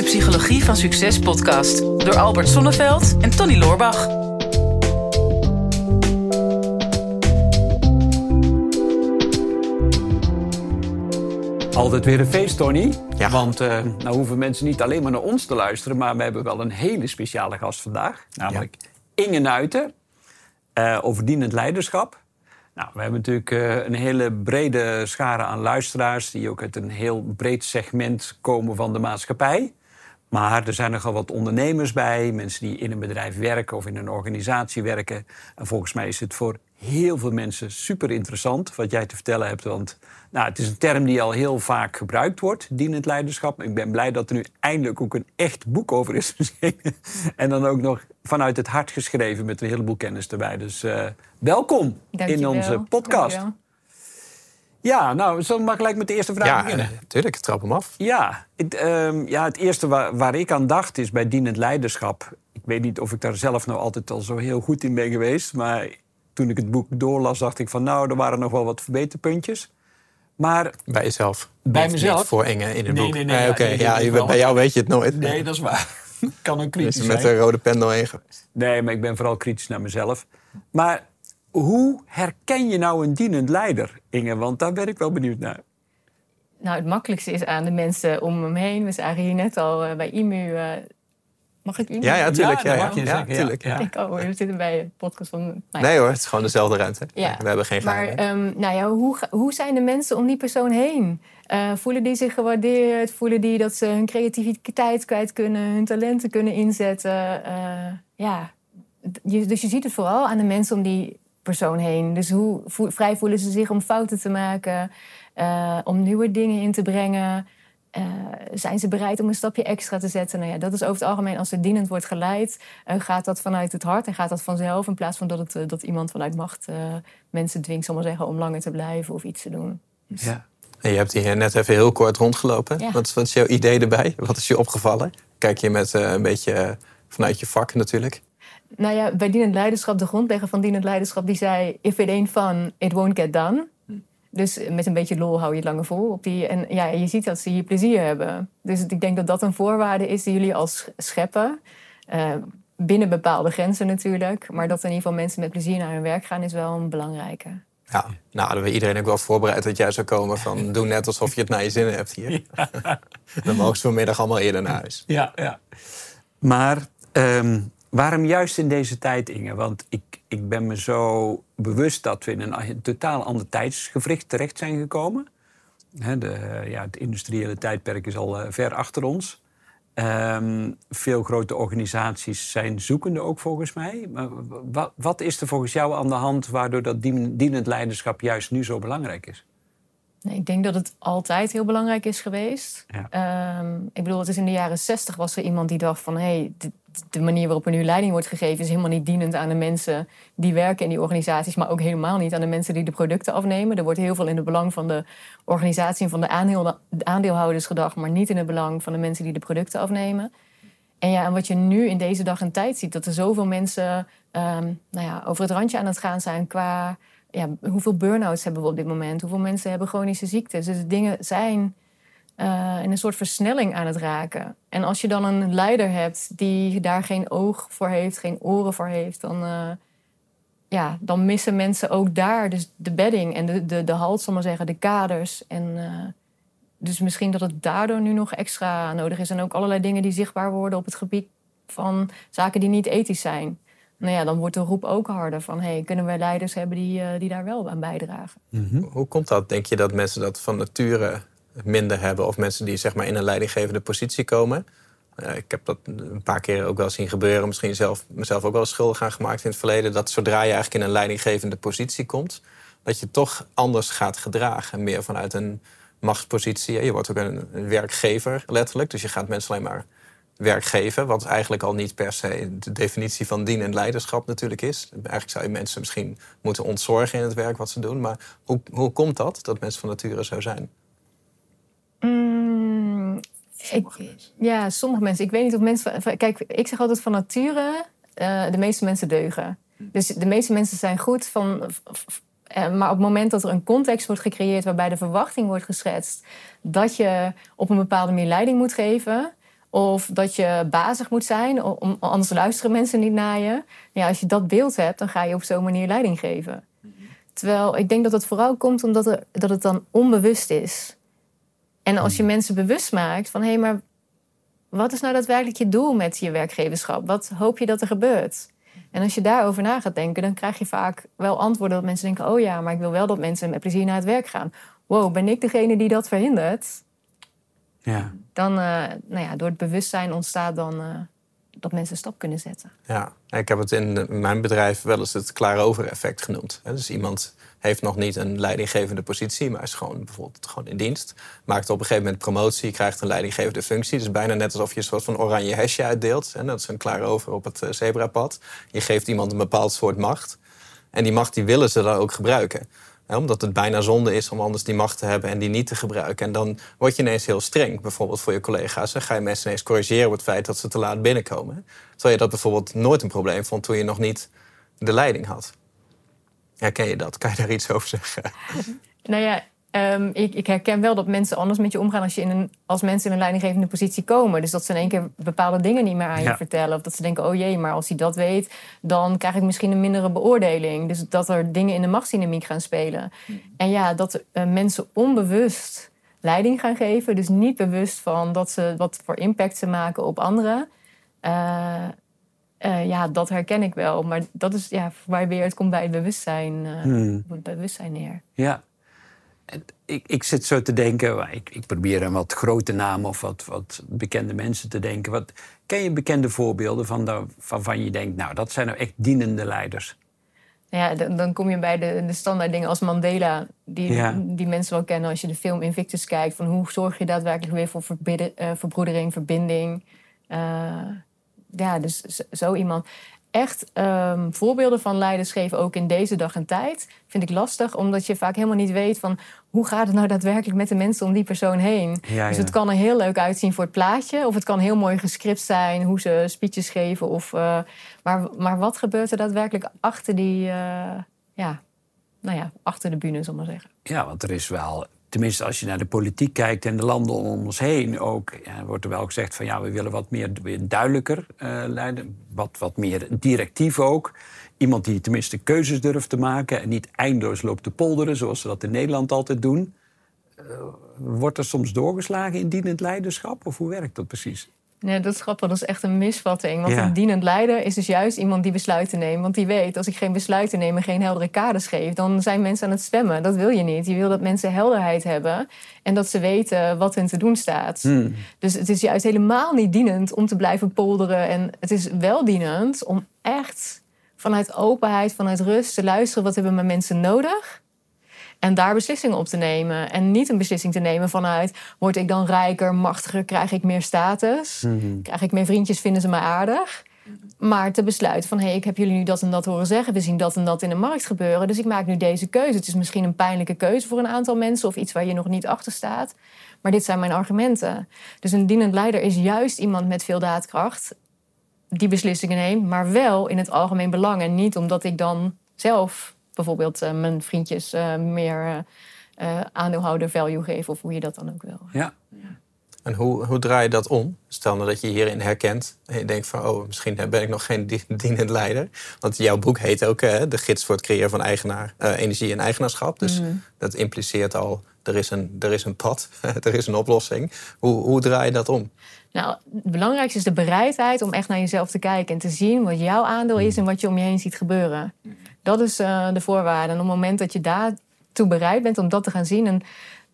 de Psychologie van Succes podcast door Albert Sonneveld en Tony Loorbach. Altijd weer een feest, Tony. Want uh, nou hoeven mensen niet alleen maar naar ons te luisteren... maar we hebben wel een hele speciale gast vandaag. Namelijk Inge Nuiten, uh, over dienend leiderschap. Nou, we hebben natuurlijk uh, een hele brede schare aan luisteraars... die ook uit een heel breed segment komen van de maatschappij. Maar er zijn nogal wat ondernemers bij, mensen die in een bedrijf werken of in een organisatie werken. En volgens mij is het voor heel veel mensen super interessant wat jij te vertellen hebt. Want nou, het is een term die al heel vaak gebruikt wordt, dienend leiderschap. Ik ben blij dat er nu eindelijk ook een echt boek over is verschenen. en dan ook nog vanuit het hart geschreven met een heleboel kennis erbij. Dus uh, welkom in onze podcast. Ja, nou, zo mag gelijk met de eerste vraag ja, beginnen. Ja, natuurlijk. Trap hem af. Ja, het, um, ja, het eerste waar, waar, ik aan dacht is bij dienend leiderschap. Ik weet niet of ik daar zelf nou altijd al zo heel goed in ben geweest. Maar toen ik het boek doorlas, dacht ik van... nou, er waren nog wel wat verbeterpuntjes. Maar... Bij jezelf? Bij niet, mezelf? Niet voor Inge in het nee, boek? Nee, nee, nee. Oké, okay, ja, bij jou weet je het nooit. Nee, dat is waar. kan ook kritisch zijn. met een rode pen doorheen geweest. Nee, maar ik ben vooral kritisch naar mezelf. Maar hoe herken je nou een dienend leider, Inge? Want daar ben ik wel benieuwd naar. Nou, het makkelijkste is aan de mensen om hem heen. We zagen hier net al uh, bij IMU. Uh, mag ik IMU? Ja, ja, tuurlijk. Ja, ja, ja, ja, tuurlijk. Ja. Ik, oh, we zitten bij een podcast van... Nee hoor, het is gewoon dezelfde ruimte. Ja. We hebben geen Maar um, nou ja, hoe, hoe zijn de mensen om die persoon heen? Uh, voelen die zich gewaardeerd? Voelen die dat ze hun creativiteit kwijt kunnen? Hun talenten kunnen inzetten? ja, je, dus je ziet het vooral aan de mensen om die persoon heen. Dus hoe vo vrij voelen ze zich om fouten te maken, uh, om nieuwe dingen in te brengen? Uh, zijn ze bereid om een stapje extra te zetten? Nou ja, dat is over het algemeen, als er dienend wordt geleid, uh, gaat dat vanuit het hart en gaat dat vanzelf, in plaats van dat, het, dat iemand vanuit macht mensen dwingt, zal maar zeggen, om langer te blijven of iets te doen. Dus... Ja. En je hebt hier net even heel kort rondgelopen. Ja. Wat, wat, is jouw idee erbij? Wat is je opgevallen? Kijk je met een beetje vanuit je vak natuurlijk. Nou ja, bij dienend leiderschap, de grondlegger van dienend leiderschap, die zei: If it ain't fun, it won't get done. Dus met een beetje lol hou je het langer vol. Op die, en ja, je ziet dat ze hier plezier hebben. Dus ik denk dat dat een voorwaarde is die jullie als scheppen. Uh, binnen bepaalde grenzen natuurlijk. Maar dat in ieder geval mensen met plezier naar hun werk gaan, is wel een belangrijke. Ja, nou hadden we iedereen ook wel voorbereid dat jij zou komen van doe net alsof je het naar je zin hebt hier. Ja. Dan mogen ze vanmiddag allemaal eerder naar huis. Ja, ja. Maar um, Waarom juist in deze tijd, Inge? Want ik, ik ben me zo bewust dat we in een totaal ander tijdsgevricht terecht zijn gekomen. de, ja, het industriële tijdperk is al uh, ver achter ons. Um, veel grote organisaties zijn zoekende ook volgens mij. Maar wat, wat is er volgens jou aan de hand waardoor dat dienend leiderschap juist nu zo belangrijk is? Nee, ik denk dat het altijd heel belangrijk is geweest. Ja. Um, ik bedoel, het is in de jaren zestig was er iemand die dacht van... hé, hey, de manier waarop er nu leiding wordt gegeven... is helemaal niet dienend aan de mensen die werken in die organisaties... maar ook helemaal niet aan de mensen die de producten afnemen. Er wordt heel veel in het belang van de organisatie en van de, aandeel, de aandeelhouders gedacht... maar niet in het belang van de mensen die de producten afnemen. En ja, en wat je nu in deze dag en tijd ziet... dat er zoveel mensen um, nou ja, over het randje aan het gaan zijn qua ja, hoeveel burn-outs hebben we op dit moment? Hoeveel mensen hebben chronische ziektes? Dus dingen zijn uh, in een soort versnelling aan het raken. En als je dan een leider hebt die daar geen oog voor heeft, geen oren voor heeft, dan, uh, ja, dan missen mensen ook daar dus de bedding en de, de, de halt, zal maar zeggen, de kaders. En uh, dus misschien dat het daardoor nu nog extra nodig is. En ook allerlei dingen die zichtbaar worden op het gebied van zaken die niet ethisch zijn nou ja, dan wordt de roep ook harder van... Hey, kunnen we leiders hebben die, uh, die daar wel aan bijdragen? Mm -hmm. Hoe komt dat? Denk je dat mensen dat van nature minder hebben... of mensen die zeg maar, in een leidinggevende positie komen? Uh, ik heb dat een paar keer ook wel zien gebeuren. Misschien zelf, mezelf ook wel schuldig aan gemaakt in het verleden... dat zodra je eigenlijk in een leidinggevende positie komt... dat je toch anders gaat gedragen. Meer vanuit een machtspositie. Je wordt ook een werkgever, letterlijk. Dus je gaat mensen alleen maar werk geven. Wat eigenlijk al niet per se de definitie van dien en leiderschap natuurlijk is. Eigenlijk zou je mensen misschien moeten ontzorgen in het werk wat ze doen. Maar hoe, hoe komt dat, dat mensen van nature zo zijn? Mm, ik, ja, sommige mensen. Ik weet niet of mensen... Kijk, ik zeg altijd van nature... Uh, de meeste mensen deugen. Dus de meeste mensen zijn goed van... Maar op het moment dat er een context wordt gecreëerd waarbij de verwachting wordt geschetst dat je op een bepaalde manier leiding moet geven, Of dat je bazig moet zijn, om, anders luisteren mensen niet naar je. Ja, als je dat beeld hebt, dan ga je op zo'n manier leiding geven. Terwijl ik denk dat het vooral komt omdat er, dat het dan onbewust is. En als je mensen bewust maakt van hé, hey, maar wat is nou daadwerkelijk je doel met je werkgeverschap? Wat hoop je dat er gebeurt? En als je daarover na gaat denken, dan krijg je vaak wel antwoorden dat mensen denken: oh ja, maar ik wil wel dat mensen met plezier naar het werk gaan. Wow, ben ik degene die dat verhindert? Ja. Dan, uh, nou ja, door het bewustzijn ontstaat dan uh, dat mensen een stap kunnen zetten. Ja, ik heb het in mijn bedrijf wel eens het klaar effect genoemd. Dus iemand heeft nog niet een leidinggevende positie, maar is gewoon bijvoorbeeld gewoon in dienst. Maakt op een gegeven moment promotie, krijgt een leidinggevende functie. Dus bijna net alsof je een soort van oranje hesje uitdeelt. En dat is een klaar over op het eh, zebrapad. Je geeft iemand een bepaald soort macht. En die macht die willen ze dan ook gebruiken. Omdat het bijna zonde is om anders die macht te hebben en die niet te gebruiken. En dan word je ineens heel streng, bijvoorbeeld voor je collega's. Dan ga je mensen ineens corrigeren op het feit dat ze te laat binnenkomen. Terwijl je dat bijvoorbeeld nooit een probleem vond toen je nog niet de leiding had. Herken je dat? Kan je daar iets over zeggen? Nou ja, ehm, ik, ik, herken wel dat mensen anders met je omgaan als, je in een, als mensen in een leidinggevende positie komen. Dus dat ze in één keer bepaalde dingen niet meer aan je vertellen. Of dat ze denken, oh jee, maar als hij dat weet, dan krijg ik misschien een mindere beoordeling. Dus dat er dingen in de machtsdynamiek gaan spelen. Mm. En ja, dat uh, mensen onbewust leiding gaan geven. Dus niet bewust van dat ze wat voor impact ze maken op anderen. Uh, uh, ja, dat herken ik wel. Maar dat is ja, mij weer, het komt bij het bewustzijn, hmm. het bewustzijn neer. Ja. Ik, ik zit zo te denken, ik, ik probeer aan wat grote namen of wat, wat bekende mensen te denken. Wat, ken je bekende voorbeelden van de, waarvan je denkt, nou, dat zijn nou echt dienende leiders? Ja, dan, dan kom je bij de, de standaard dingen als Mandela, die, die mensen wel kennen als je de film Invictus kijkt. Van hoe zorg je daadwerkelijk weer voor uh, verbroedering, verbinding ja, dus zo iemand. Echt um, voorbeelden van leiders geven, ook in deze dag en tijd, vind ik lastig, omdat je vaak helemaal niet weet van hoe gaat het nou daadwerkelijk met de mensen om die persoon heen. dus het kan er heel leuk uitzien voor het plaatje, of het kan heel mooi gescript zijn, hoe ze speeches geven. Of, uh, maar, maar wat gebeurt er daadwerkelijk achter die, uh, ja, nou ja, achter de bühne, zal maar zeggen. Ja, want er is wel tenminste als je naar de politiek kijkt en de landen om ons heen ook, ja, wordt er wel gezegd van ja, we willen wat meer duidelijker uh, leiden, wat, wat meer directief ook. Iemand die tenminste keuzes durft te maken en niet eindeloos loopt te polderen, zoals ze dat in Nederland altijd doen. Uh, wordt er soms doorgeslagen in dienend leiderschap of hoe werkt dat precies? Nee, dat is grappig. Dat is echt een misvatting. Want een dienend leider is dus juist iemand die besluiten neemt. Want die weet, als ik geen besluiten neem en geen heldere kaders geef... dan zijn mensen aan het zwemmen. Dat wil je niet. Je wil dat mensen helderheid hebben... en dat ze weten wat hun te doen staat. Hmm. Dus het is juist helemaal niet dienend om te blijven polderen. En het is wel dienend om echt vanuit openheid, vanuit rust... te luisteren, wat hebben mijn mensen nodig... En daar beslissingen op te nemen. En niet een beslissing te nemen vanuit: word ik dan rijker, machtiger, krijg ik meer status? Mhm. Krijg ik meer vriendjes, vinden ze me aardig? Maar te besluiten van hé, hey, ik heb jullie nu dat en dat horen zeggen. We zien dat en dat in de markt gebeuren. Dus ik maak nu deze keuze. Het is misschien een pijnlijke keuze voor een aantal mensen of iets waar je nog niet achter staat. Maar dit zijn mijn argumenten. Dus een dienend leider is juist iemand met veel daadkracht die beslissingen neemt, maar wel in het algemeen belang. En niet omdat ik dan zelf bijvoorbeeld uh, mijn vriendjes uh, meer uh, aandeelhouder value geven of hoe je dat dan ook wil. Ja. En hoe, hoe draai je dat om? Stel nou dat je hierin herkent en je denkt van... oh, misschien ben ik nog geen dienend leider. Want jouw boek heet ook De Gids voor het creëren van eigenaar, energie en eigenaarschap. Dus mhm. dat impliceert al, er is een, er is een pad, er is een oplossing. Hoe, hoe draai je dat om? Nou, het belangrijkste is de bereidheid om echt naar jezelf te kijken... en te zien wat jouw aandeel is en wat je om je heen ziet gebeuren. Dat is uh, de voorwaarde. En op het moment dat je daartoe bereid bent om dat te gaan zien. En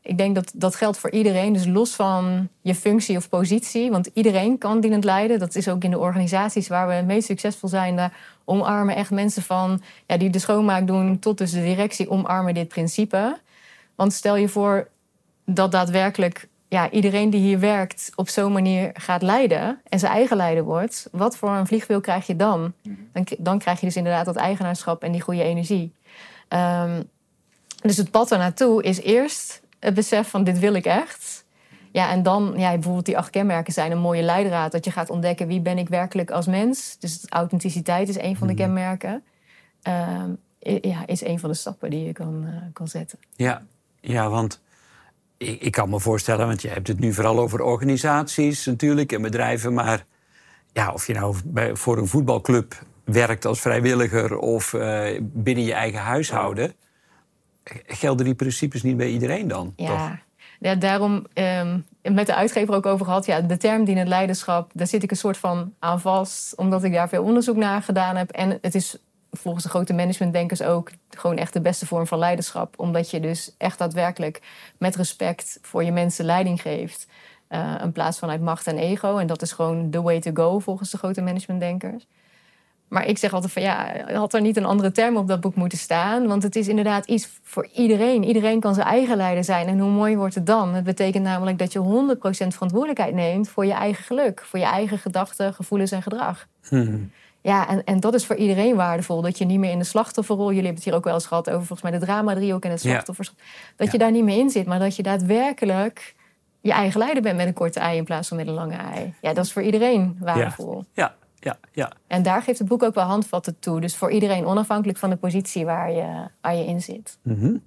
ik denk dat dat geldt voor iedereen. Dus los van je functie of positie. Want iedereen kan dienend leiden. Dat is ook in de organisaties waar we het meest succesvol zijn. Daar omarmen echt mensen van ja, die de schoonmaak doen tot dus de directie omarmen dit principe. Want stel je voor dat daadwerkelijk ja, iedereen die hier werkt op zo'n manier gaat leiden en zijn eigen leider wordt, wat voor een vliegwiel krijg je dan? Dan, dan krijg je dus inderdaad dat eigenaarschap en die goede energie. Um, dus het pad ernaartoe is eerst het besef van dit wil ik echt. Ja, en dan ja, bijvoorbeeld die acht kenmerken zijn een mooie leidraad. Dat je gaat ontdekken wie ben ik werkelijk als mens. Dus authenticiteit is een van de mhm. kenmerken. Um, ja, is een van de stappen die je kan, uh, kan zetten. Ja, ja want ik, ik, kan me voorstellen, want je hebt het nu vooral over organisaties natuurlijk en bedrijven. Maar ja, of je nou bij, voor een voetbalclub werkt als vrijwilliger of uh, binnen je eigen huishouden. Gelden die principes niet bij iedereen dan? Ja, toch? ja daarom um, met de uitgever ook over gehad. Ja, de term dienend leiderschap, daar zit ik een soort van aan vast. Omdat ik daar veel onderzoek naar gedaan heb. En het is volgens de grote managementdenkers ook gewoon echt de beste vorm van leiderschap. Omdat je dus echt daadwerkelijk met respect voor je mensen leiding geeft. Uh, in plaats van uit macht en ego. En dat is gewoon the way to go volgens de grote managementdenkers. Maar ik zeg altijd van ja, had er niet een andere term op dat boek moeten staan? Want het is inderdaad iets voor iedereen. Iedereen kan zijn eigen leider zijn. En hoe mooi wordt het dan? Het betekent namelijk dat je 100% verantwoordelijkheid neemt voor je eigen geluk. Voor je eigen gedachten, gevoelens en gedrag. Hmm. Ja, en, en dat is voor iedereen waardevol. Dat je niet meer in de slachtofferrol... Jullie hebben het hier ook wel eens gehad over volgens mij de drama-driehoek en het slachtoffers. Dat je daar niet meer in zit, maar dat je daadwerkelijk je eigen leider bent met een korte ei in plaats van met een lange ei. Ja, dat is voor iedereen waardevol. Ja, ja, ja. En daar geeft het boek ook wel handvatten toe. Dus voor iedereen, onafhankelijk van de positie waar je, waar je in zit. Mm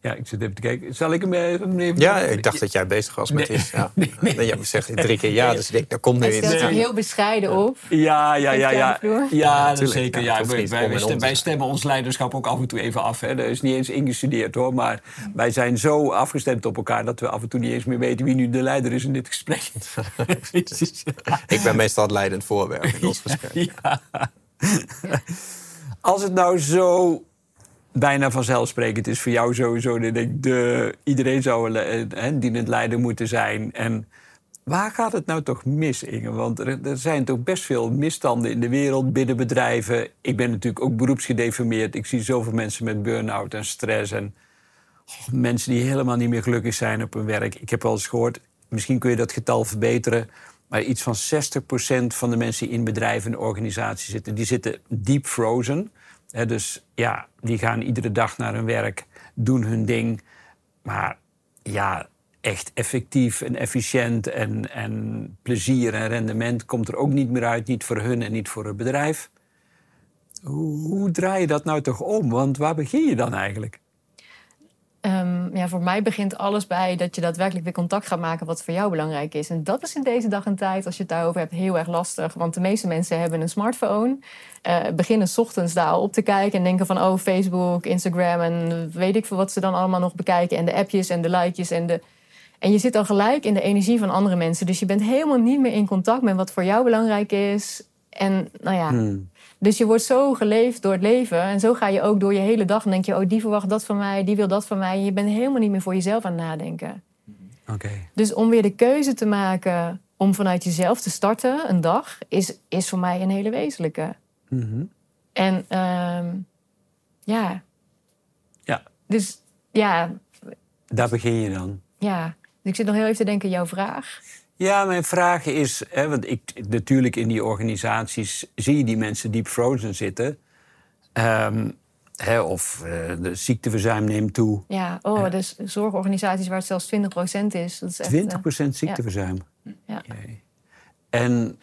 ja, ik zit even te kijken. Zal ik hem even... Ja, ik dacht dat jij bezig was met dit. Ja. Nee, nee. nee jij zegt drie keer ja, dus ik denk, daar komt nu in. Hij stelt heel bescheiden op. Ja, ja, ja. Ja, ja, dat zeker. Ja, wij, wij, wij, stemmen ons leiderschap ook af en toe even af. Hè. Dat is niet eens ingestudeerd hoor. Maar wij zijn zo afgestemd op elkaar... dat we af en toe niet eens meer weten wie nu de leider is in dit gesprek. ik ben meestal het leidend voorwerp in ons gesprek. Ja. Als het nou zo bijna vanzelfsprekend is voor jou sowieso. Dat ik de, iedereen zou eh, dienend leider moeten zijn. En waar gaat het nou toch mis, Inge? Want er, er, zijn toch best veel misstanden in de wereld, binnen bedrijven. Ik ben natuurlijk ook beroepsgedeformeerd. Ik zie zoveel mensen met burn-out en stress. En mensen die helemaal niet meer gelukkig zijn op hun werk. Ik heb wel eens gehoord, misschien kun je dat getal verbeteren. Maar iets van 60% van de mensen die in bedrijven en organisaties zitten, die zitten deep frozen dus ja, die gaan iedere dag naar hun werk, doen hun ding. Maar ja, echt effectief en efficiënt en, en plezier en rendement komt er ook niet meer uit. Niet voor hun en niet voor het bedrijf. Hoe, hoe draai je dat nou toch om? Want waar begin je dan eigenlijk? Um, ja, voor mij begint alles bij dat je daadwerkelijk weer contact gaat maken wat voor jou belangrijk is. En dat is in deze dag en tijd, als je het daarover hebt, heel erg lastig. Want de meeste mensen hebben een smartphone, uh, beginnen ochtends daar op te kijken en denken van oh, Facebook, Instagram en weet ik veel wat ze dan allemaal nog bekijken. En de appjes en de likejes en de. En je zit dan gelijk in de energie van andere mensen. Dus je bent helemaal niet meer in contact met wat voor jou belangrijk is. En nou ja. Hmm. Dus je wordt zo geleefd door het leven. En zo ga je ook door je hele dag. En denk je, oh, die verwacht dat van mij, die wil dat van mij. je bent helemaal niet meer voor jezelf aan het nadenken. Oké. Dus om weer de keuze te maken om vanuit jezelf te starten, een dag, is, is voor mij een hele wezenlijke. Mm En uh, ja. Ja. Dus ja. Daar begin je dan. Ja. Dus ik zit nog heel even te denken, jouw vraag. Ja, mijn vraag is, hè, want ik, natuurlijk in die organisaties zie je die mensen diep frozen zitten. Um, hè, of uh, de ziekteverzuim neemt toe. Ja, oh, uh, dus zorgorganisaties waar het zelfs 20% is. Dat is echt, 20% uh, ziekteverzuim? Ja. ja. En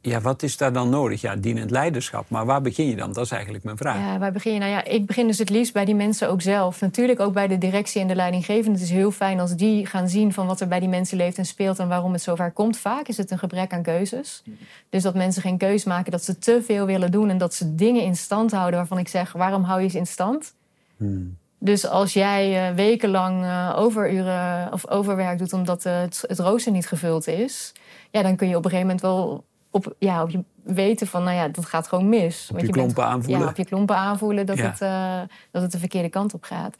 ja, wat is daar dan nodig? Ja, dienend leiderschap. Maar waar begin je dan? Dat is eigenlijk mijn vraag. Ja, waar begin je? Nou ja, ik begin dus het liefst bij die mensen ook zelf. Natuurlijk ook bij de directie en de leidinggevende. Het is heel fijn als die gaan zien van wat er bij die mensen leeft en speelt en waarom het zover komt. Vaak is het een gebrek aan keuzes. Dus dat mensen geen keus maken, dat ze te veel willen doen en dat ze dingen in stand houden waarvan ik zeg: waarom hou je ze in stand? Hmm. Dus als jij uh, wekenlang uh, overuren of overwerk doet omdat uh, het, het rooster niet gevuld is, ja, dan kun je op een gegeven moment wel op, ja, op je weten van, nou ja, dat gaat gewoon mis. Op je, je klompen bent, aanvoelen. Ja, op je klompen aanvoelen dat, het, uh, dat het de verkeerde kant op gaat.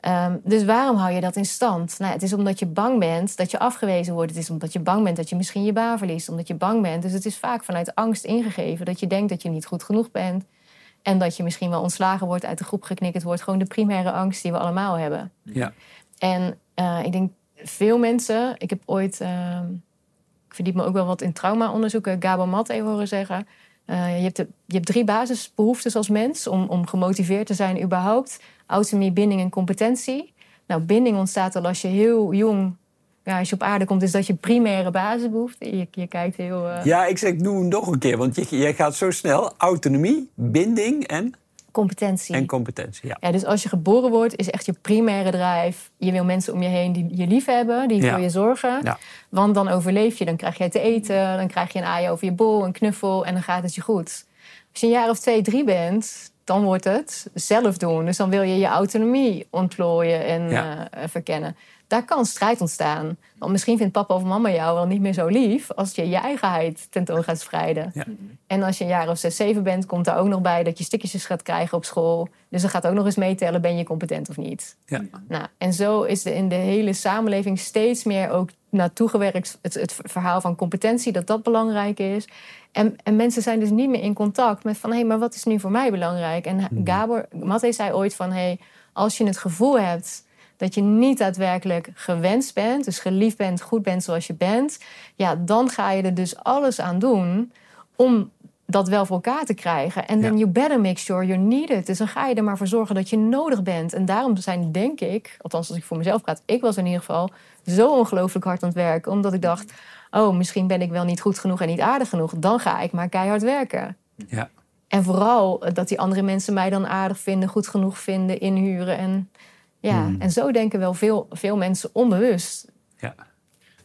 Um, dus waarom hou je dat in stand? Nou, het is omdat je bang bent dat je afgewezen wordt. Het is omdat je bang bent dat je misschien je baan verliest. Omdat je bang bent. Dus het is vaak vanuit angst ingegeven dat je denkt dat je niet goed genoeg bent. En dat je misschien wel ontslagen wordt, uit de groep geknikkerd wordt. Gewoon de primaire angst die we allemaal hebben. Ja. En uh, ik denk veel mensen. Ik heb ooit. Uh, verdiep me ook wel wat in traumaonderzoeken. Gabo Mat even horen zeggen. Uh, je, hebt de, je hebt drie basisbehoeftes als mens om, om gemotiveerd te zijn überhaupt. Autonomie, binding en competentie. Nou, binding ontstaat al als je heel jong ja, als je op aarde komt, is dat je primaire basisbehoefte. Je, je kijkt heel... Uh... Ja, ik zeg, doe hem nog een keer, want jij gaat zo snel. Autonomie, binding en... competentie. En competentie, ja. ja. Dus als je geboren wordt, is echt je primaire drive. Je wil mensen om je heen die je lief hebben, die voor je zorgen. Ja. Want dan overleef je, dan krijg je te eten, dan krijg je een aai over je bol, een knuffel en dan gaat het je goed. Als je een jaar of twee, drie bent, dan wordt het zelf doen. Dus dan wil je je autonomie ontplooien en uh, verkennen daar kan strijd ontstaan. Want misschien vindt papa of mama jou wel niet meer zo lief als je je eigenheid tentoon gaat spreiden. Ja. En als je een jaar of zes, zeven bent, komt er ook nog bij dat je stickertjes gaat krijgen op school. Dus dan gaat ook nog eens meetellen, ben je competent of niet. Ja. Nou, en zo is er in de hele samenleving steeds meer ook naartoe gewerkt, het, het verhaal van competentie, dat dat belangrijk is. En, en mensen zijn dus niet meer in contact met van, hé, hey, maar wat is nu voor mij belangrijk? En hmm. Gabor, Matte zei ooit van, hé, hey, als je het gevoel hebt dat je niet daadwerkelijk gewenst bent, dus geliefd bent, goed bent zoals je bent, ja, dan ga je er dus alles aan doen om dat wel voor elkaar te krijgen. En dan you better make sure you're needed. Dus dan ga je er maar voor zorgen dat je nodig bent. En daarom zijn, denk ik, althans als ik voor mezelf praat, ik was in ieder geval zo ongelooflijk hard aan het werken. Omdat ik dacht, oh, misschien ben ik wel niet goed genoeg en niet aardig genoeg. Dan ga ik maar keihard werken. Ja. En vooral dat die andere mensen mij dan aardig vinden, goed genoeg vinden, inhuren. En ja, hmm. en zo denken wel veel, veel mensen onbewust. Ja.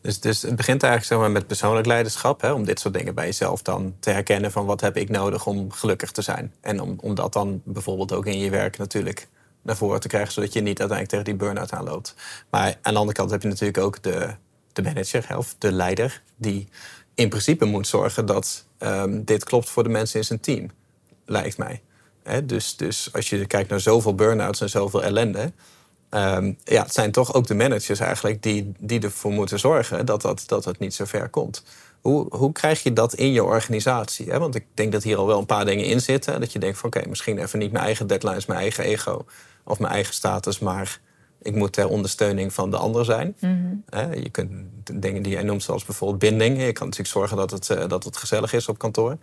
Dus, dus het begint eigenlijk zeg maar, met persoonlijk leiderschap. Hè, om dit soort dingen bij jezelf dan te herkennen van wat heb ik nodig om gelukkig te zijn. En om, om dat dan bijvoorbeeld ook in je werk natuurlijk naar voren te krijgen, zodat je niet uiteindelijk tegen die burn-out aanloopt. Maar aan de andere kant heb je natuurlijk ook de, de manager of de leider, die in principe moet zorgen dat um, dit klopt voor de mensen in zijn team, lijkt mij. dus, dus als je kijkt naar zoveel burn-outs en zoveel ellende, Um, ja, het zijn toch ook de managers eigenlijk die, die ervoor moeten zorgen dat, dat, dat het niet zo ver komt. Hoe, hoe krijg je dat in je organisatie? Hè? Want ik denk dat hier al wel een paar dingen in zitten. Dat je denkt van oké, misschien even niet mijn eigen deadlines, mijn eigen ego of mijn eigen status, maar ik moet ter ondersteuning van de ander zijn. Mhm. Je kunt dingen die jij noemt, zoals bijvoorbeeld binding. Je kan natuurlijk zorgen dat het, eh, dat het gezellig is op kantoor.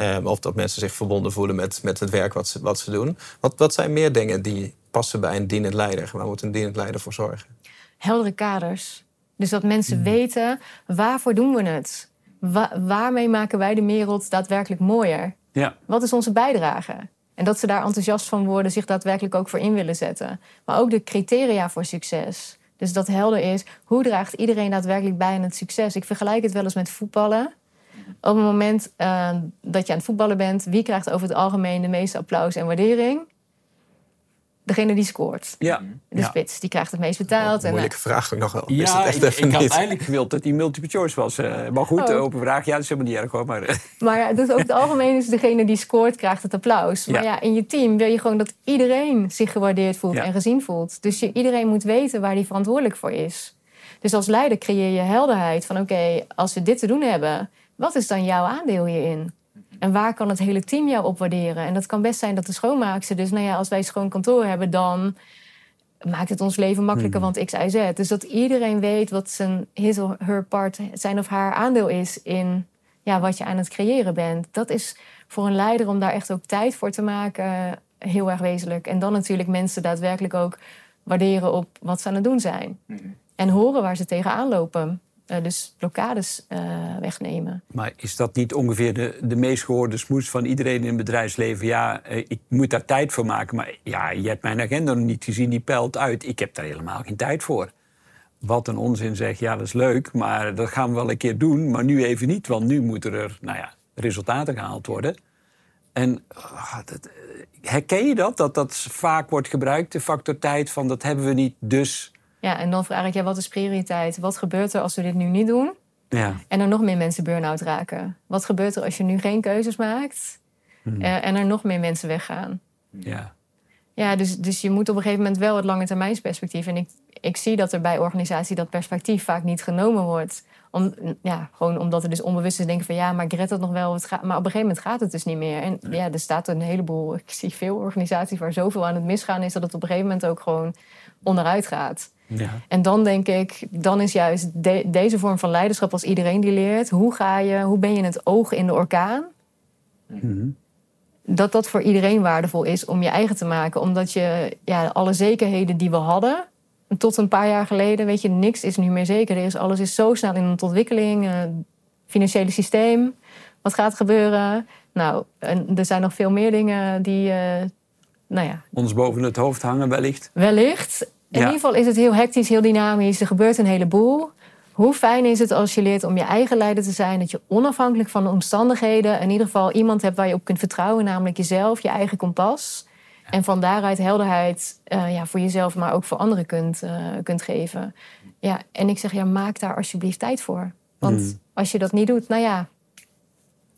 Um, of dat mensen zich verbonden voelen met, met het werk wat ze, wat ze doen. Wat, wat zijn meer dingen die passen bij een dienend leider? Waar moet een dienend leider voor zorgen? Heldere kaders. Dus dat mensen mm. weten waarvoor doen we het? waarmee maken wij de wereld daadwerkelijk mooier? Ja. Wat is onze bijdrage? En dat ze daar enthousiast van worden, zich daadwerkelijk ook voor in willen zetten. Maar ook de criteria voor succes. Dus dat helder is, hoe draagt iedereen daadwerkelijk bij aan het succes? Ik vergelijk het wel eens met voetballen. Op het moment uh, dat je aan het voetballen bent, wie krijgt over het algemeen de meeste applaus en waardering? degene die scoort. Ja. De spits, die krijgt het meest betaald. Een moeilijke vraag nog wel. Ja, is het echt ik, even ik had eigenlijk gewild dat die multiple choice was. Uh, maar goed, oh. open vraag, ja, dat is helemaal niet erg hoor. Maar, eh. maar ja, dus over het algemeen is degene die scoort, krijgt het applaus. Maar ja. in je team wil je gewoon dat iedereen zich gewaardeerd voelt en gezien voelt. Dus je, iedereen moet weten waar die verantwoordelijk voor is. Dus als leider creëer je helderheid van oké, als we dit te doen hebben, wat is dan jouw aandeel hierin? En waar kan het hele team jou op waarderen? En dat kan best zijn dat de schoonmaakster... dus nou ja, als wij schoon kantoor hebben, dan maakt het ons leven makkelijker, hmm. want X, Y, Z. Dus dat iedereen weet wat zijn his of her part, zijn of haar aandeel is in ja, wat je aan het creëren bent. Dat is voor een leider om daar echt ook tijd voor te maken heel erg wezenlijk. En dan natuurlijk mensen daadwerkelijk ook waarderen op wat ze aan het doen zijn. Hmm. En horen waar ze tegenaan lopen. Uh, dus blokkades uh, wegnemen. Maar is dat niet ongeveer de, de meest gehoorde smoes van iedereen in het bedrijfsleven? Ja, uh, ik moet daar tijd voor maken. Maar ja, je hebt mijn agenda nog niet gezien, die pelt uit. Ik heb daar helemaal geen tijd voor. Wat een onzin zeg, ja, dat is leuk, maar dat gaan we wel een keer doen. Maar nu even niet, want nu moeten er nou ja, resultaten gehaald worden. En oh, dat, herken je dat? Dat dat vaak wordt gebruikt, de factor tijd, van dat hebben we niet, dus ja, en dan vraag ik, ja, wat is prioriteit? Wat gebeurt er als we dit nu niet doen? Ja. En er nog meer mensen burn-out raken. Wat gebeurt er als je nu geen keuzes maakt hmm. Eh, en er nog meer mensen weggaan? Ja. Ja, dus, dus je moet op een gegeven moment wel het lange termijnsperspectief. En ik, ik zie dat er bij organisatie dat perspectief vaak niet genomen wordt. Om, ja, gewoon omdat er dus onbewust is denken van ja, maar ik red het nog wel. Het gaat, maar op een gegeven moment gaat het dus niet meer. En ja, er staat een heleboel, ik zie veel organisaties waar zoveel aan het misgaan is, dat het op een gegeven moment ook gewoon onderuit gaat. Ja. En dan denk ik, dan is juist deze vorm van leiderschap als iedereen die leert, hoe ga je, hoe ben je het oog in de orkaan? Mhm. Dat dat voor iedereen waardevol is om je eigen te maken. Omdat je ja, alle zekerheden die we hadden, tot een paar jaar geleden, weet je, niks is nu meer zeker. Er is, alles is zo snel in ontwikkeling. Uh, financiële systeem, wat gaat gebeuren? Nou, en er zijn nog veel meer dingen die, uh, nou ja. Ons boven het hoofd hangen wellicht. Wellicht. In ieder geval is het heel hectisch, heel dynamisch. Er gebeurt een heleboel. Hoe fijn is het als je leert om je eigen leider te zijn? Dat je onafhankelijk van de omstandigheden in ieder geval iemand hebt waar je op kunt vertrouwen, namelijk jezelf, je eigen kompas. En van daaruit helderheid uh, ja, voor jezelf, maar ook voor anderen kunt, uh, kunt geven. Ja, en ik zeg, ja, maak daar alsjeblieft tijd voor. Want hmm. als je dat niet doet, nou ja,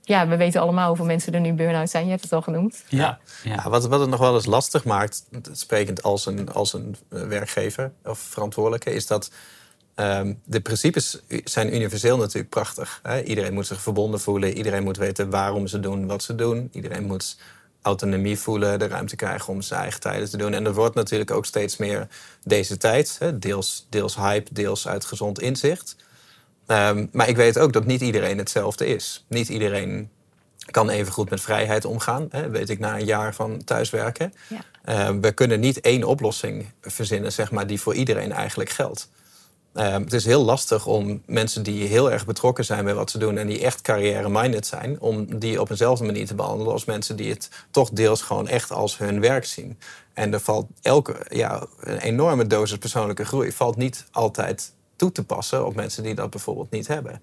ja, we weten allemaal hoeveel mensen er nu burn-out zijn. Je hebt het al genoemd. Ja, ja. wat, wat het nog wel eens lastig maakt, sprekend als een, als een werkgever of verantwoordelijke, is dat um, de principes zijn universeel natuurlijk prachtig. Hè? Iedereen moet zich verbonden voelen. Iedereen moet weten waarom ze doen wat ze doen. Iedereen moet autonomie voelen, de ruimte krijgen om zijn eigen tijden te doen. En er wordt natuurlijk ook steeds meer deze tijd. Hè? Deels, deels hype, deels uit gezond inzicht. Ehm, maar ik weet ook dat niet iedereen hetzelfde is. Niet iedereen kan even goed met vrijheid omgaan. Hè, weet ik na een jaar van thuiswerken. Ja. Ehm, we kunnen niet één oplossing verzinnen, zeg maar, die voor iedereen eigenlijk geldt. Ehm, het is heel lastig om mensen die heel erg betrokken zijn bij wat ze doen en die echt carrière-minded zijn, om die op eenzelfde manier te behandelen als mensen die het toch deels gewoon echt als hun werk zien. En er valt elke, ja, een enorme dosis persoonlijke groei valt niet altijd toe te passen op mensen die dat bijvoorbeeld niet hebben.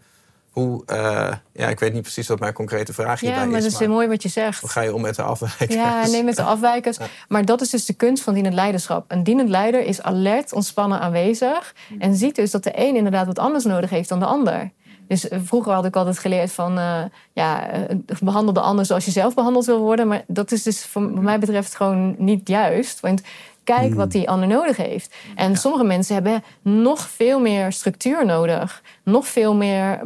Hoe, uh, ja, ik weet niet precies wat mijn concrete vraag hierbij is. Ja, maar dat is heel mooi wat je zegt. Hoe ga je om met de afwijkers? Ja, nee, met de afwijkers. Maar dat is dus de kunst van dienend leiderschap. Een dienend leider is alert, ontspannen, aanwezig. En ziet dus dat de een inderdaad wat anders nodig heeft dan de ander. Dus eh, vroeger had ik altijd geleerd van, uh, ja, behandel de ander zoals je zelf behandeld wil worden. Maar dat is dus, voor mij betreft, gewoon niet juist. Want Kijk wat hmm. die ander nodig heeft. En sommige mensen hebben nog veel meer structuur nodig. Nog veel meer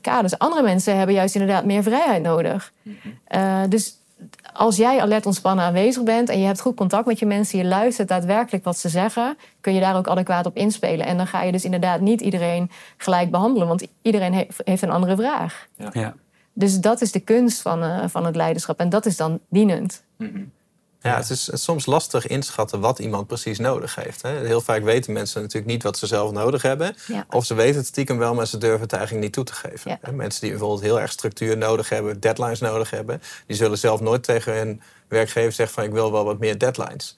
kaders. Andere mensen hebben juist inderdaad meer vrijheid nodig. Uh, dus als jij alert ontspannen aanwezig bent en je hebt goed contact met je mensen, je luistert daadwerkelijk wat ze zeggen, kun je daar ook adequaat op inspelen. En dan ga je dus inderdaad niet iedereen gelijk behandelen, want iedereen heeft een andere vraag. Ja. Dus dat is de kunst van, uh, van het leiderschap en dat is dan dienend. Mm ja, het is soms lastig inschatten wat iemand precies nodig heeft. Hè. Heel vaak weten mensen natuurlijk niet wat ze zelf nodig hebben. Of ze weten het stiekem wel, maar ze durven het eigenlijk niet toe te geven. Mensen die bijvoorbeeld heel erg structuur nodig hebben, deadlines nodig hebben, die zullen zelf nooit tegen hun werkgever zeggen van ik wil wel wat meer deadlines.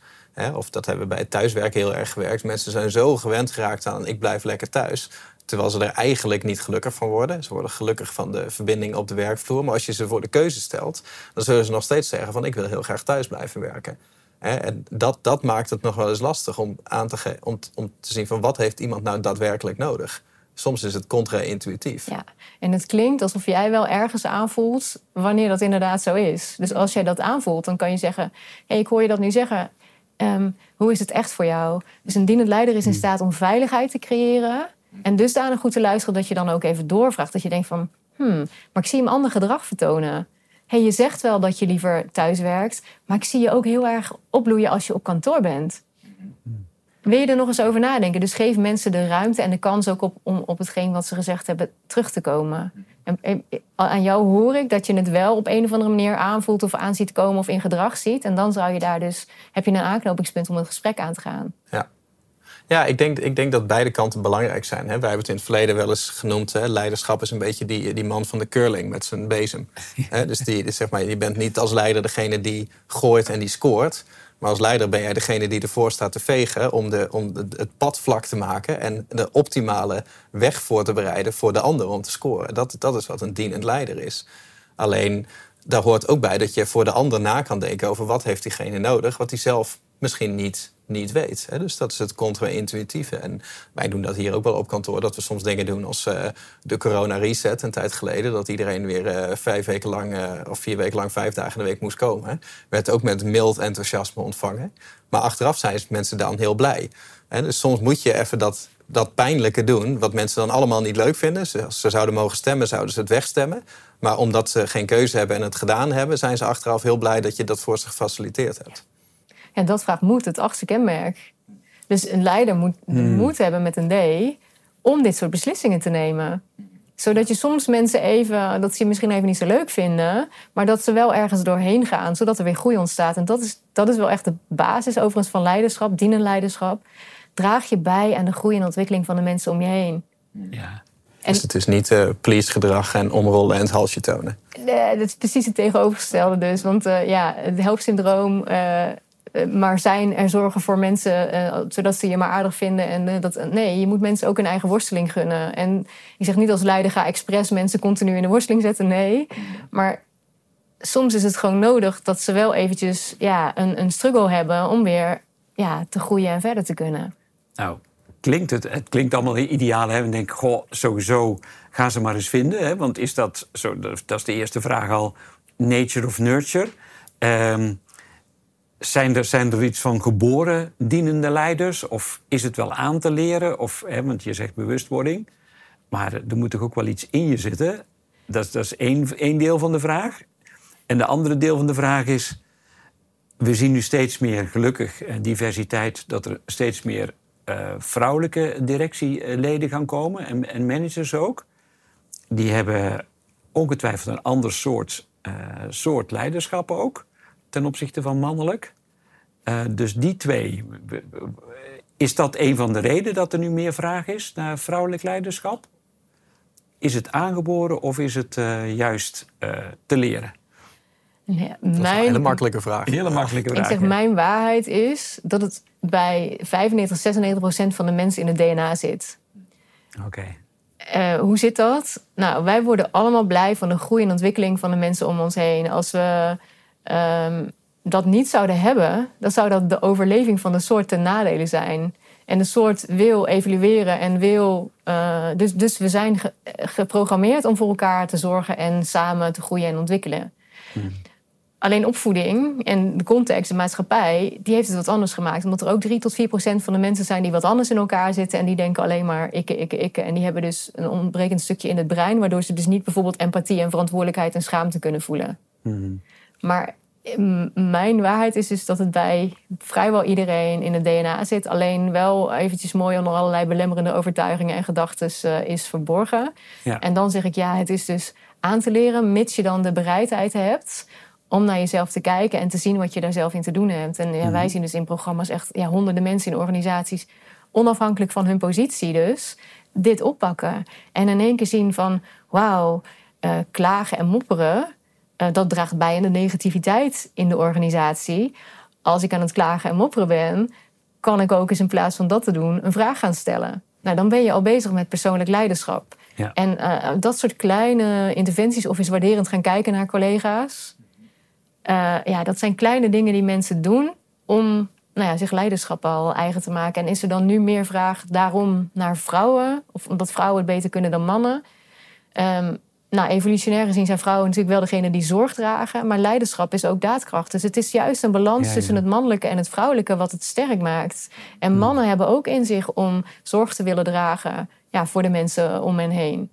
Of dat hebben we bij het thuiswerken heel erg gewerkt. Mensen zijn zo gewend geraakt aan ik blijf lekker thuis. Terwijl ze er eigenlijk niet gelukkig van worden. Ze worden gelukkig van de verbinding op de werkvloer. Maar als je ze voor de keuze stelt, dan zullen ze nog steeds zeggen van ik wil heel graag thuis blijven werken. En dat, dat maakt het nog wel eens lastig om, aan te, om, om te zien van wat heeft iemand nou daadwerkelijk nodig. Soms is het contra-intuïtief. Ja, en het klinkt alsof jij wel ergens aanvoelt wanneer dat inderdaad zo is. Dus als jij dat aanvoelt, dan kan je zeggen: hey, ik hoor je dat nu zeggen. Ehm, hoe is het echt voor jou? Dus een dienend leider is in hmm. staat om veiligheid te creëren en dusdanig goed te luisteren dat je dan ook even doorvraagt. Dat je denkt van, hmm, maar ik zie hem ander gedrag vertonen. hey, je zegt wel dat je liever thuis werkt, maar ik zie je ook heel erg opbloeien als je op kantoor bent. Wil je er nog eens over nadenken? Dus geef mensen de ruimte en de kans ook op, om op hetgeen wat ze gezegd hebben terug te komen. En, aan jou hoor ik dat je het wel op een of andere manier aanvoelt of aanziet komen of in gedrag ziet. En dan zou je daar dus, heb je een aanknopingspunt om het gesprek aan te gaan. Ja. Ja, ik denk, ik denk dat beide kanten belangrijk zijn. Hè. Wij hebben het in het verleden wel eens genoemd. Hè. Leiderschap is een beetje die, die man van de curling met zijn bezem. dus die, dus zeg maar, je bent niet als leider degene die gooit en die scoort. Maar als leider ben jij degene die ervoor staat te vegen om, de, om het pad vlak te maken en de optimale weg voor te bereiden voor de ander om te scoren. Dat, dat is wat een dienend leider is. Alleen daar hoort ook bij dat je voor de ander na kan denken over wat heeft diegene nodig, wat hij zelf misschien niet niet weet. Hè? Dus dat is het contra-intuïtieve. En wij doen dat hier ook wel op kantoor. Dat we soms dingen doen als uh, de corona-reset een tijd geleden. Dat iedereen weer uh, vijf weken lang uh, of vier weken lang vijf dagen in de week moest komen. Werd ook met mild enthousiasme ontvangen. Maar achteraf zijn mensen dan heel blij. Hè? Dus soms moet je even dat, dat pijnlijke doen. Wat mensen dan allemaal niet leuk vinden. Ze, als ze zouden mogen stemmen, zouden ze het wegstemmen. Maar omdat ze geen keuze hebben en het gedaan hebben... zijn ze achteraf heel blij dat je dat voor ze gefaciliteerd hebt. En dat vraagt moed, het achtste kenmerk. Dus een leider moet hmm. moed hebben met een D om dit soort beslissingen te nemen. Zodat je soms mensen even, dat ze je misschien even niet zo leuk vinden, maar dat ze wel ergens doorheen gaan, zodat er weer groei ontstaat. En dat is, dat is wel echt de basis overigens van leiderschap, dienend leiderschap. Draag je bij aan de groei en ontwikkeling van de mensen om je heen. Ja. En, dus het is niet uh, please gedrag en omrollen en het halsje tonen. Nee, dat is precies het tegenovergestelde dus. Want uh, ja, het helpsyndroom uh, maar zijn er zorgen voor mensen zodat ze je maar aardig vinden. En, dat, nee, je moet mensen ook een eigen worsteling gunnen. En ik zeg niet als leider ga expres mensen continu in de worsteling zetten. Nee. Maar soms is het gewoon nodig dat ze wel eventjes ja, een, een struggle hebben om weer ja, te groeien en verder te kunnen. Nou, klinkt het, het klinkt allemaal ideaal. Hè? En denk, goh, sowieso gaan ze maar eens vinden. Hè? Want is dat, zo, dat is de eerste vraag al, nature of nurture? Um, zijn er, zijn er iets van geboren dienende leiders? Of is het wel aan te leren? Of, hè, want je zegt bewustwording. Maar er moet toch ook wel iets in je zitten? Dat, dat is één, deel van de vraag. En de andere deel van de vraag is... we zien nu steeds meer, gelukkig, eh, diversiteit... dat er steeds meer uh, vrouwelijke directieleden gaan komen en, en, managers ook. Die hebben ongetwijfeld een ander soort, uh, soort leiderschap ook ten opzichte van mannelijk. Uh, dus die twee. Is dat een van de redenen dat er nu meer vraag is naar vrouwelijk leiderschap? Is het aangeboren of is het juist te leren? Ja, dat is een hele makkelijke vraag. Hele makkelijke vraag. Ik zeg, mijn waarheid is dat het bij 95, 96 procent van de mensen in het DNA zit. Oké. Uh, hoe zit dat? Nou, wij worden allemaal blij van de groei en ontwikkeling van de mensen om ons heen. Als we um, dat niet zouden hebben, dan zou dat de overleving van de soort ten nadele zijn. En de soort wil evalueren en wil. Uh, dus, dus we zijn ge geprogrammeerd om voor elkaar te zorgen en samen te groeien en ontwikkelen. Hmm. Alleen opvoeding en de context, de maatschappij, die heeft het wat anders gemaakt. Omdat er ook 3 tot 4 procent van de mensen zijn die wat anders in elkaar zitten. En die denken alleen maar ikke, ikke, ikke. En die hebben dus een ontbrekend stukje in het brein. Waardoor ze dus niet bijvoorbeeld empathie en verantwoordelijkheid en schaamte kunnen voelen. Hmm. Maar mijn waarheid is dus dat het bij vrijwel iedereen in het DNA zit. Alleen wel eventjes mooi onder allerlei belemmerende overtuigingen en gedachten uh, is verborgen. Ja. En dan zeg ik ja, het is dus aan te leren, mits je dan de bereidheid hebt om naar jezelf te kijken en te zien wat je daar zelf in te doen hebt. En ja, wij mhm. zien dus in programma's echt ja, honderden mensen in organisaties, onafhankelijk van hun positie dus, dit oppakken. En in één keer zien van, wauw, uh, klagen en mopperen, uh, dat draagt bij aan de negativiteit in de organisatie. Als ik aan het klagen en mopperen ben, kan ik ook eens in plaats van dat te doen een vraag gaan stellen. Nou, dan ben je al bezig met persoonlijk leiderschap. Ja. En uh, dat soort kleine interventies of eens waarderend gaan kijken naar collega's uh, ja, dat zijn kleine dingen die mensen doen om nou ja, zich leiderschap al eigen te maken. En is er dan nu meer vraag daarom naar vrouwen? Of omdat vrouwen het beter kunnen dan mannen? Um, nou, evolutionair gezien zijn vrouwen natuurlijk wel degene die zorg dragen. Maar leiderschap is ook daadkracht. Dus het is juist een balans tussen het mannelijke en het vrouwelijke wat het sterk maakt. En hmm. mannen hebben ook in zich om zorg te willen dragen ja, voor de mensen om hen heen.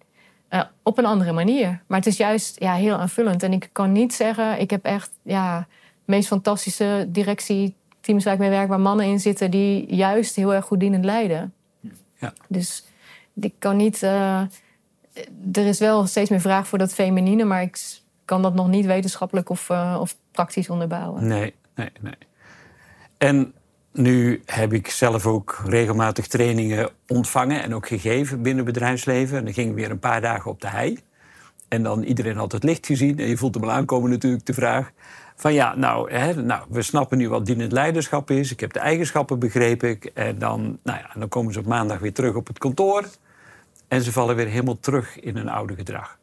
Uh, op een andere manier. Maar het is juist ja, heel aanvullend. En ik kan niet zeggen, ik heb echt ja, meest fantastische directieteams waar ik mee werk, waar mannen in zitten die juist heel erg goed dienend leiden. Ja. Dus ik kan niet. Uh, er is wel steeds meer vraag voor dat feminine, maar ik kan dat nog niet wetenschappelijk of, uh, of praktisch onderbouwen. Nee, nee, nee. En nu heb ik zelf ook regelmatig trainingen ontvangen en ook gegeven binnen bedrijfsleven. En dan gingen we weer een paar dagen op de hei. En dan iedereen had het licht gezien. En je voelt hem al aankomen natuurlijk de vraag van ja, nou, hè, nou, we snappen nu wat dienend leiderschap is. Ik heb de eigenschappen begrepen. En dan, nou ja, dan komen ze op maandag weer terug op het kantoor. En ze vallen weer helemaal terug in hun oude gedrag.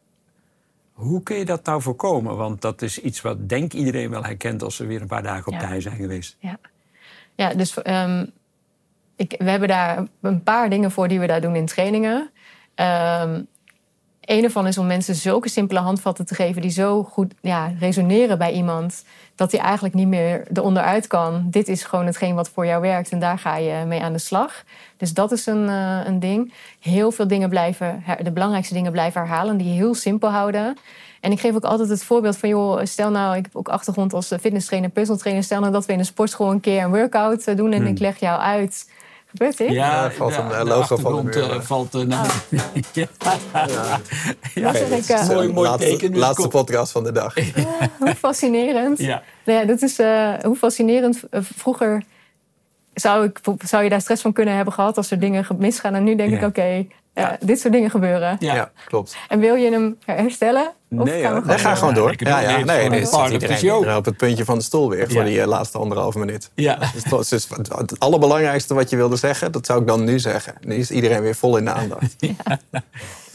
Hoe kun je dat nou voorkomen? Want dat is iets wat denk iedereen wel herkent als ze weer een paar dagen op de hei zijn geweest. Ja. Ja, dus um, ik, we hebben daar een paar dingen voor die we daar doen in trainingen. Um, een ervan is om mensen zulke simpele handvatten te geven die zo goed ja, resoneren bij iemand, dat hij eigenlijk niet meer eronder uit kan. Dit is gewoon hetgeen wat voor jou werkt en daar ga je mee aan de slag. Dus dat is een, uh, een ding. Heel veel dingen blijven, de belangrijkste dingen blijven herhalen, die je heel simpel houden. En ik geef ook altijd het voorbeeld van, joh, stel nou, ik heb ook achtergrond als fitnesstrainer, puzzletrainer. Stel nou dat we in een sportschool een keer een workout eh, doen en hmm. ik leg jou uit. Gebeurt dit? Ja, er valt een logo van de uh, valt uh, naar. Oh. ja. ja. ik, uh, mooi, mooi laatste, teken. Laatste podcast van de dag. hoe fascinerend. Ja. Nou ja, dat is hoe fascinerend. vroeger zou, ik, zou je daar stress van kunnen hebben gehad als er dingen misgaan. En nu denk ik, oké, ja. dit soort dingen gebeuren. Ja, klopt. En wil je hem herstellen? Of nee, gaan we gewoon, ga gewoon door. Ja, ja, nee, nee, is iedereen op het puntje van de stoel weer voor die uh, laatste anderhalve minuut. Ja. Dus, dus het allerbelangrijkste wat je wilde zeggen, dat zou ik dan nu zeggen. Nu is iedereen weer vol in de aandacht. ja.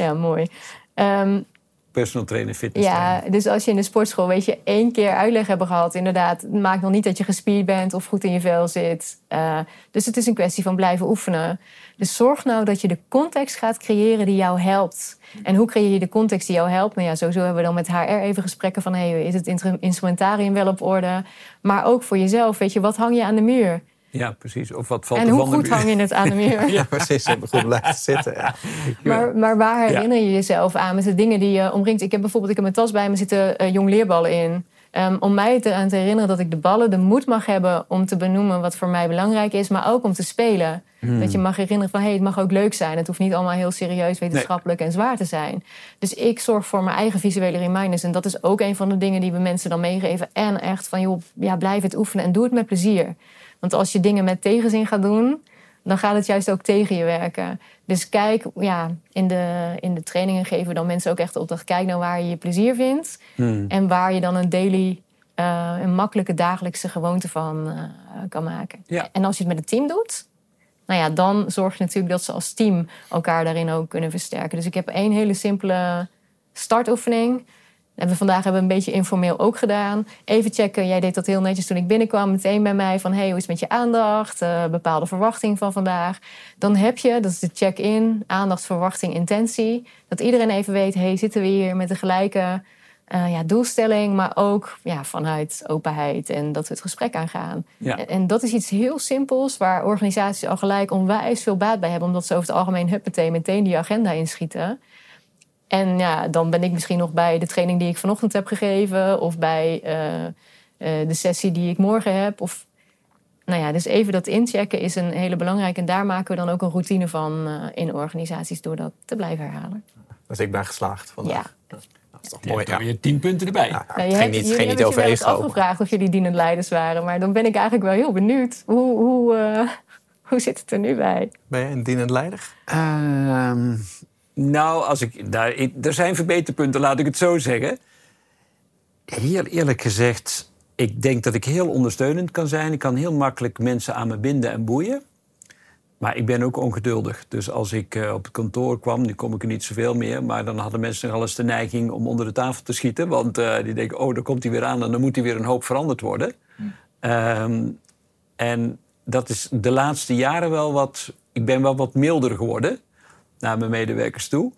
ja, mooi. Um, personal trainer, fitness Ja, dus als je in de sportschool, weet je, één keer uitleg hebben gehad, inderdaad, het maakt nog niet dat je gespierd bent of goed in je vel zit. Uh, dus het is een kwestie van blijven oefenen. Dus zorg nou dat je de context gaat creëren die jou helpt. En hoe creëer je de context die jou helpt? Nou ja, sowieso hebben we dan met HR even gesprekken van... Hey, is het instrumentarium wel op orde? Maar ook voor jezelf, weet je, wat hang je aan de muur? Ja, precies. Of wat valt en hoe goed hang je het aan de muur? ja, precies. Om goed blijven zitten. Ja. Maar, maar waar herinner je jezelf aan met de dingen die je omringt? Ik heb bijvoorbeeld ik heb mijn tas bij me zitten uh, jong leerballen in. Um, om mij eraan te herinneren dat ik de ballen de moed mag hebben om te benoemen wat voor mij belangrijk is, maar ook om te spelen. Hmm. Dat je mag herinneren van hé, hey, het mag ook leuk zijn. Het hoeft niet allemaal heel serieus, wetenschappelijk en zwaar te zijn. Dus ik zorg voor mijn eigen visuele reminders. En dat is ook een van de dingen die we mensen dan meegeven. En echt van joh, ja, blijf het oefenen en doe het met plezier. Want als je dingen met tegenzin gaat doen, dan gaat het juist ook tegen je werken. Dus kijk, ja, in de, in de trainingen geven we dan mensen ook echt de opdracht: kijk nou waar je je plezier vindt. Hmm. En waar je dan een daily, uh, een makkelijke dagelijkse gewoonte van uh, kan maken. Ja. En als je het met een team doet, nou ja, dan zorg je natuurlijk dat ze als team elkaar daarin ook kunnen versterken. Dus ik heb één hele simpele startoefening hebben we vandaag hebben we een beetje informeel ook gedaan. Even checken, jij deed dat heel netjes toen ik binnenkwam. Meteen bij mij van, hey, hoe is het met je aandacht? Uh, bepaalde verwachting van vandaag. Dan heb je, dat is de check-in, aandacht, verwachting, intentie. Dat iedereen even weet, hey, zitten we hier met de gelijke uh, ja, doelstelling... maar ook ja, vanuit openheid en dat we het gesprek aangaan. Ja. En, en, dat is iets heel simpels... waar organisaties al gelijk onwijs veel baat bij hebben... omdat ze over het algemeen meteen die agenda inschieten... En ja, dan ben ik misschien nog bij de training die ik vanochtend heb gegeven, of bij uh, uh, de sessie die ik morgen heb. Of, nou ja, dus even dat inchecken is een hele belangrijke. En daar maken we dan ook een routine van uh, in organisaties door dat te blijven herhalen. Dus ik ben geslaagd vandaag. Ja. Dat is toch mooi. Je hebt weer tien punten erbij. Ja, ja, je ging niet, ging niet over ego. afgevraagd of jullie dienend leiders waren. Maar dan ben ik eigenlijk wel heel benieuwd. Hoe, hoe, hoe zit het er nu bij? Ben je een dienend leider? Ehm, nou, als ik, daar, er zijn verbeterpunten, laat ik het zo zeggen. Heel eerlijk gezegd, ik denk dat ik heel ondersteunend kan zijn. Ik kan heel makkelijk mensen aan me binden en boeien. Maar ik ben ook ongeduldig. Dus als ik uh, op het kantoor kwam, nu kom ik er niet zoveel meer... maar dan hadden mensen nog eens de neiging om onder de tafel te schieten. Want uh, die denken, oh, daar komt hij weer aan en dan moet hij weer een hoop veranderd worden. Um, en dat is de laatste jaren wel wat... Ik ben wel wat milder geworden naar mijn medewerkers toe.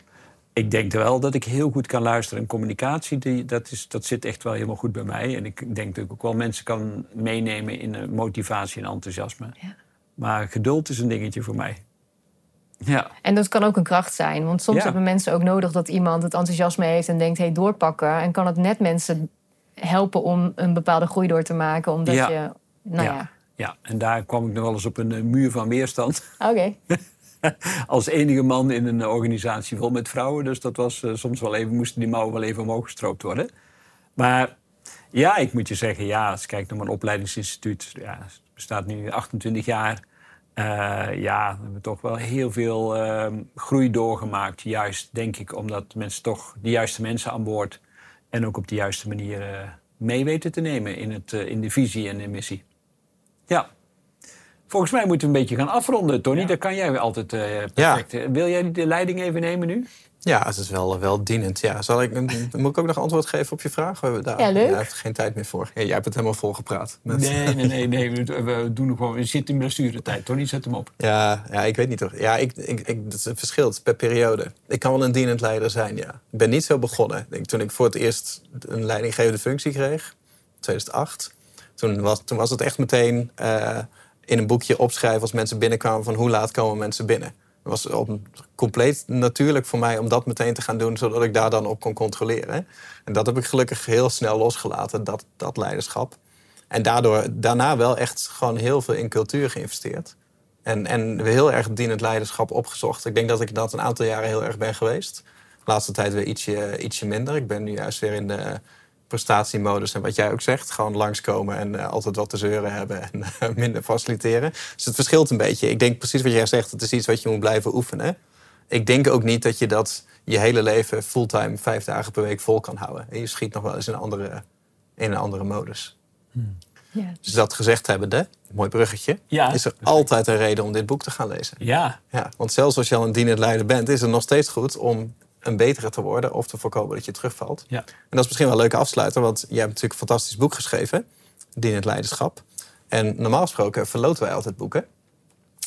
Ik denk wel dat ik heel goed kan luisteren. En communicatie, die, dat, is, dat zit echt wel helemaal goed bij mij. En ik denk dat ik ook wel mensen kan meenemen in motivatie en enthousiasme. Ja. Maar geduld is een dingetje voor mij. Ja. En dat kan ook een kracht zijn. Want soms hebben mensen ook nodig dat iemand het enthousiasme heeft en denkt: hé, hey, doorpakken. En kan het net mensen helpen om een bepaalde groei door te maken. Omdat je. Nou ja. ja. en daar kwam ik nog wel eens op een muur van weerstand. Oké. als enige man in een organisatie vol met vrouwen. Dus dat was uh, soms wel even, moesten die mouwen wel even omhoog gestroopt worden. Maar ja, ik moet je zeggen, ja, als je kijkt naar mijn opleidingsinstituut, ja, het bestaat nu 28 jaar. Uh, ja, we hebben toch wel heel veel uh, groei doorgemaakt. Juist, denk ik, omdat mensen toch de juiste mensen aan boord en ook op de juiste manier uh, mee weten te nemen in, het, in de visie en de missie. Ja. Volgens mij moeten we een beetje gaan afronden, Tony. Ja. Daar kan jij altijd uh, perfect. Ja. Wil jij de leiding even nemen nu? Ja, het is wel, wel dienend. Ja, zal ik, moet ik ook nog antwoord geven op je vraag? We hebben daar ja, leuk. heeft geen tijd meer voor. Ja, jij hebt het helemaal volgepraat. Met... Nee, nee, nee. nee. We, we, doen gewoon, we zitten in blessuretijd. Tony, zet hem op. Ja, ja ik weet niet toch. Ja, ik, ik, ik, het verschilt per periode. Ik kan wel een dienend leider zijn, ja. Ik ben niet zo begonnen. Ik, toen ik voor het eerst een leidinggevende functie kreeg, 2008... Toen was, toen was het echt meteen... Uh, in een boekje opschrijven als mensen binnenkwamen van hoe laat komen mensen binnen. Het was op, compleet natuurlijk voor mij om dat meteen te gaan doen, zodat ik daar dan op kon controleren. En dat heb ik gelukkig heel snel losgelaten, dat, dat leiderschap. En daardoor daarna wel echt gewoon heel veel in cultuur geïnvesteerd. En, en heel erg dienend leiderschap opgezocht. Ik denk dat ik dat een aantal jaren heel erg ben geweest. De laatste tijd weer ietsje, ietsje minder. Ik ben nu juist weer in de prestatiemodus. En wat jij ook zegt, gewoon langskomen en uh, altijd wat te zeuren hebben en uh, minder faciliteren. Dus het verschilt een beetje. Ik denk precies wat jij zegt, het is iets wat je moet blijven oefenen. Ik denk ook niet dat je dat je hele leven fulltime vijf dagen per week vol kan houden. En je schiet nog wel eens in een andere, in een andere modus. Hmm. Ja. Dus dat gezegd hebbende, mooi bruggetje, ja, is er altijd een reden om dit boek te gaan lezen. Ja. ja. Want zelfs als je al een dienend leider bent, is het nog steeds goed om een betere te worden of te voorkomen dat je terugvalt. Ja. En dat is misschien wel een leuke afsluiter, want jij hebt natuurlijk een fantastisch boek geschreven, Dienend Leiderschap. En normaal gesproken verloten wij altijd boeken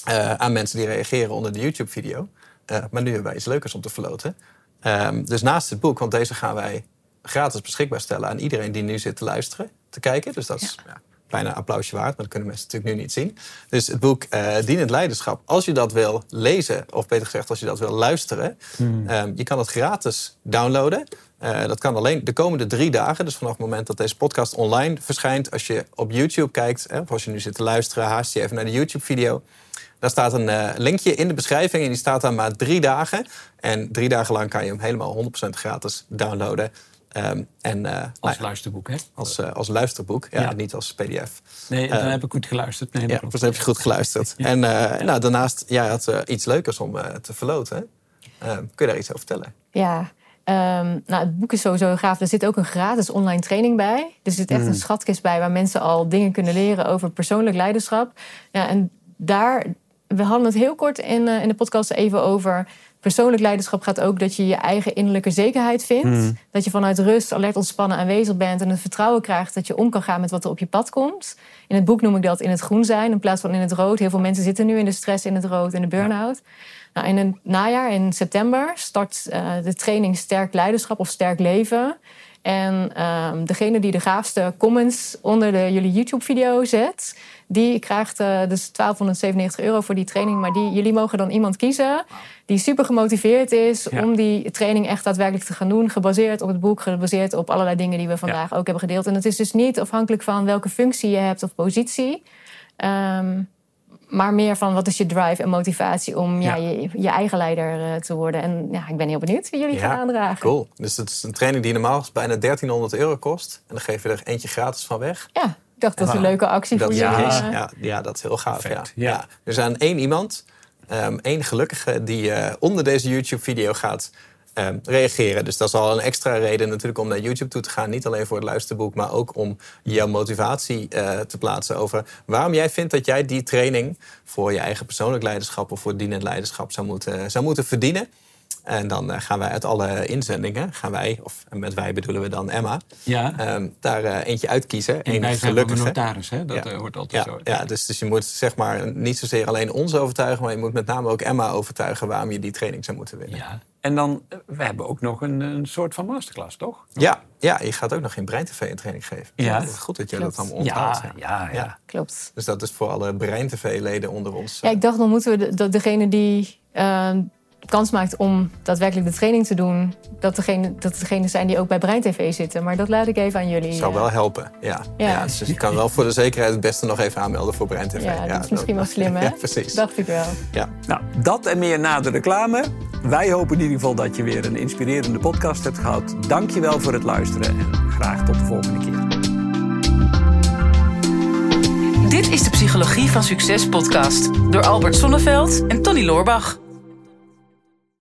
uh, aan mensen die reageren onder de YouTube-video. Uh, maar nu hebben wij iets leukers om te verloten. Um, dus naast het boek, want deze gaan wij gratis beschikbaar stellen aan iedereen die nu zit te luisteren, te kijken. Dus dat is ja bijna een applausje waard, maar dat kunnen mensen natuurlijk nu niet zien. Dus het boek uh, Dienend Leiderschap, als je dat wil lezen, of beter gezegd, als je dat wil luisteren, hmm. um, je kan het gratis downloaden. Uh, dat kan alleen de komende drie dagen, dus vanaf het moment dat deze podcast online verschijnt. Als je op YouTube kijkt, hè, of als je nu zit te luisteren, haast je even naar de YouTube-video. Daar staat een uh, linkje in de beschrijving en die staat daar maar drie dagen. En drie dagen lang kan je hem helemaal 100% gratis downloaden. Um, en, uh, als luisterboek, hè? Als, uh, als luisterboek, ja, niet als pdf. Nee, dan uh, heb ik goed geluisterd. Nee, ja, dan heb je goed geluisterd. En nou, daarnaast, jij had iets leukers om te verloten. Ehm, kun je daar iets over vertellen? Ja, um, nou, het boek is sowieso gaaf. Er zit ook een gratis online training bij. Er zit echt een mm. schatkist bij waar mensen al dingen kunnen leren over persoonlijk leiderschap. Ja, en daar, we hadden het heel kort in, in de podcast even over Persoonlijk leiderschap gaat ook dat je je eigen innerlijke zekerheid vindt. Hmm. Dat je vanuit rust, alert, ontspannen aanwezig bent en het vertrouwen krijgt dat je om kan gaan met wat er op je pad komt. In het boek noem ik dat in het groen zijn in plaats van in het rood. Heel veel mensen zitten nu in de stress, in het rood en de burn-out. Nou, in het najaar, in september, start uh, de training Sterk Leiderschap of Sterk Leven. En uh, degene die de gaafste comments onder de, jullie YouTube-video zet, die krijgt uh, dus 1297 euro voor die training. Maar die, jullie mogen dan iemand kiezen die super gemotiveerd is om die training echt daadwerkelijk te gaan doen. Gebaseerd op het boek, gebaseerd op allerlei dingen die we vandaag ook hebben gedeeld. En het is dus niet afhankelijk van welke functie je hebt of positie. Um, maar meer van wat is je drive en motivatie om ja. je, je, eigen leider uh, te worden. En ja, ik ben heel benieuwd wie jullie gaan aandragen. Cool. Dus het is een training die normaal bijna 1300 euro kost. En dan geef je er eentje gratis van weg. Ja dacht dat is een leuke actie dat voor jullie. Ja, ja, dat is heel gaaf. Ja. Ja. Er is aan één iemand, um, één gelukkige, die uh, onder deze YouTube-video gaat um, reageren. Dus dat is al een extra reden natuurlijk om naar YouTube toe te gaan. Niet alleen voor het luisterboek, maar ook om jouw motivatie uh, te plaatsen over waarom jij vindt dat jij die training voor je eigen persoonlijk leiderschap of voor dienend leiderschap zou moeten, zou moeten verdienen. En dan eh, gaan wij uit alle inzendingen, gaan wij, of met wij bedoelen we dan Emma, ja. Um, daar uh, eentje uitkiezen. En wij zijn de notaris, hè? dat ja. uh, hoort altijd ja. zo. Ja, dus, dus je moet zeg maar niet zozeer alleen ons overtuigen, maar je moet met name ook Emma overtuigen waarom je die training zou moeten winnen. Ja. En dan, we hebben ook nog een, een soort van masterclass, toch? Ja, ja, je gaat ook nog in Brein TV een training geven. Ja. Goed dat jij dat allemaal onthoudt. Ja, ja, ja, klopt. Dus dat is voor alle Brein TV-leden onder ons. Ja, ik dacht, dan moeten we de, degene die ehm, kans maakt om daadwerkelijk de training te doen, dat degene, dat degene zijn die ook bij Brein TV zitten. Maar dat laat ik even aan jullie. Zou wel helpen, ja. ja. dus je kan wel voor de zekerheid het beste nog even aanmelden voor Brein TV. Ja, dat is misschien wel slim, hè? Ja, precies. Dacht ik wel. Ja. Nou, dat en meer na de reclame. Wij hopen in ieder geval dat je weer een inspirerende podcast hebt gehad. Dank je wel voor het luisteren en graag tot de volgende keer. Dit is de Psychologie van Succes podcast door Albert Sonneveld en Tony Loorbach.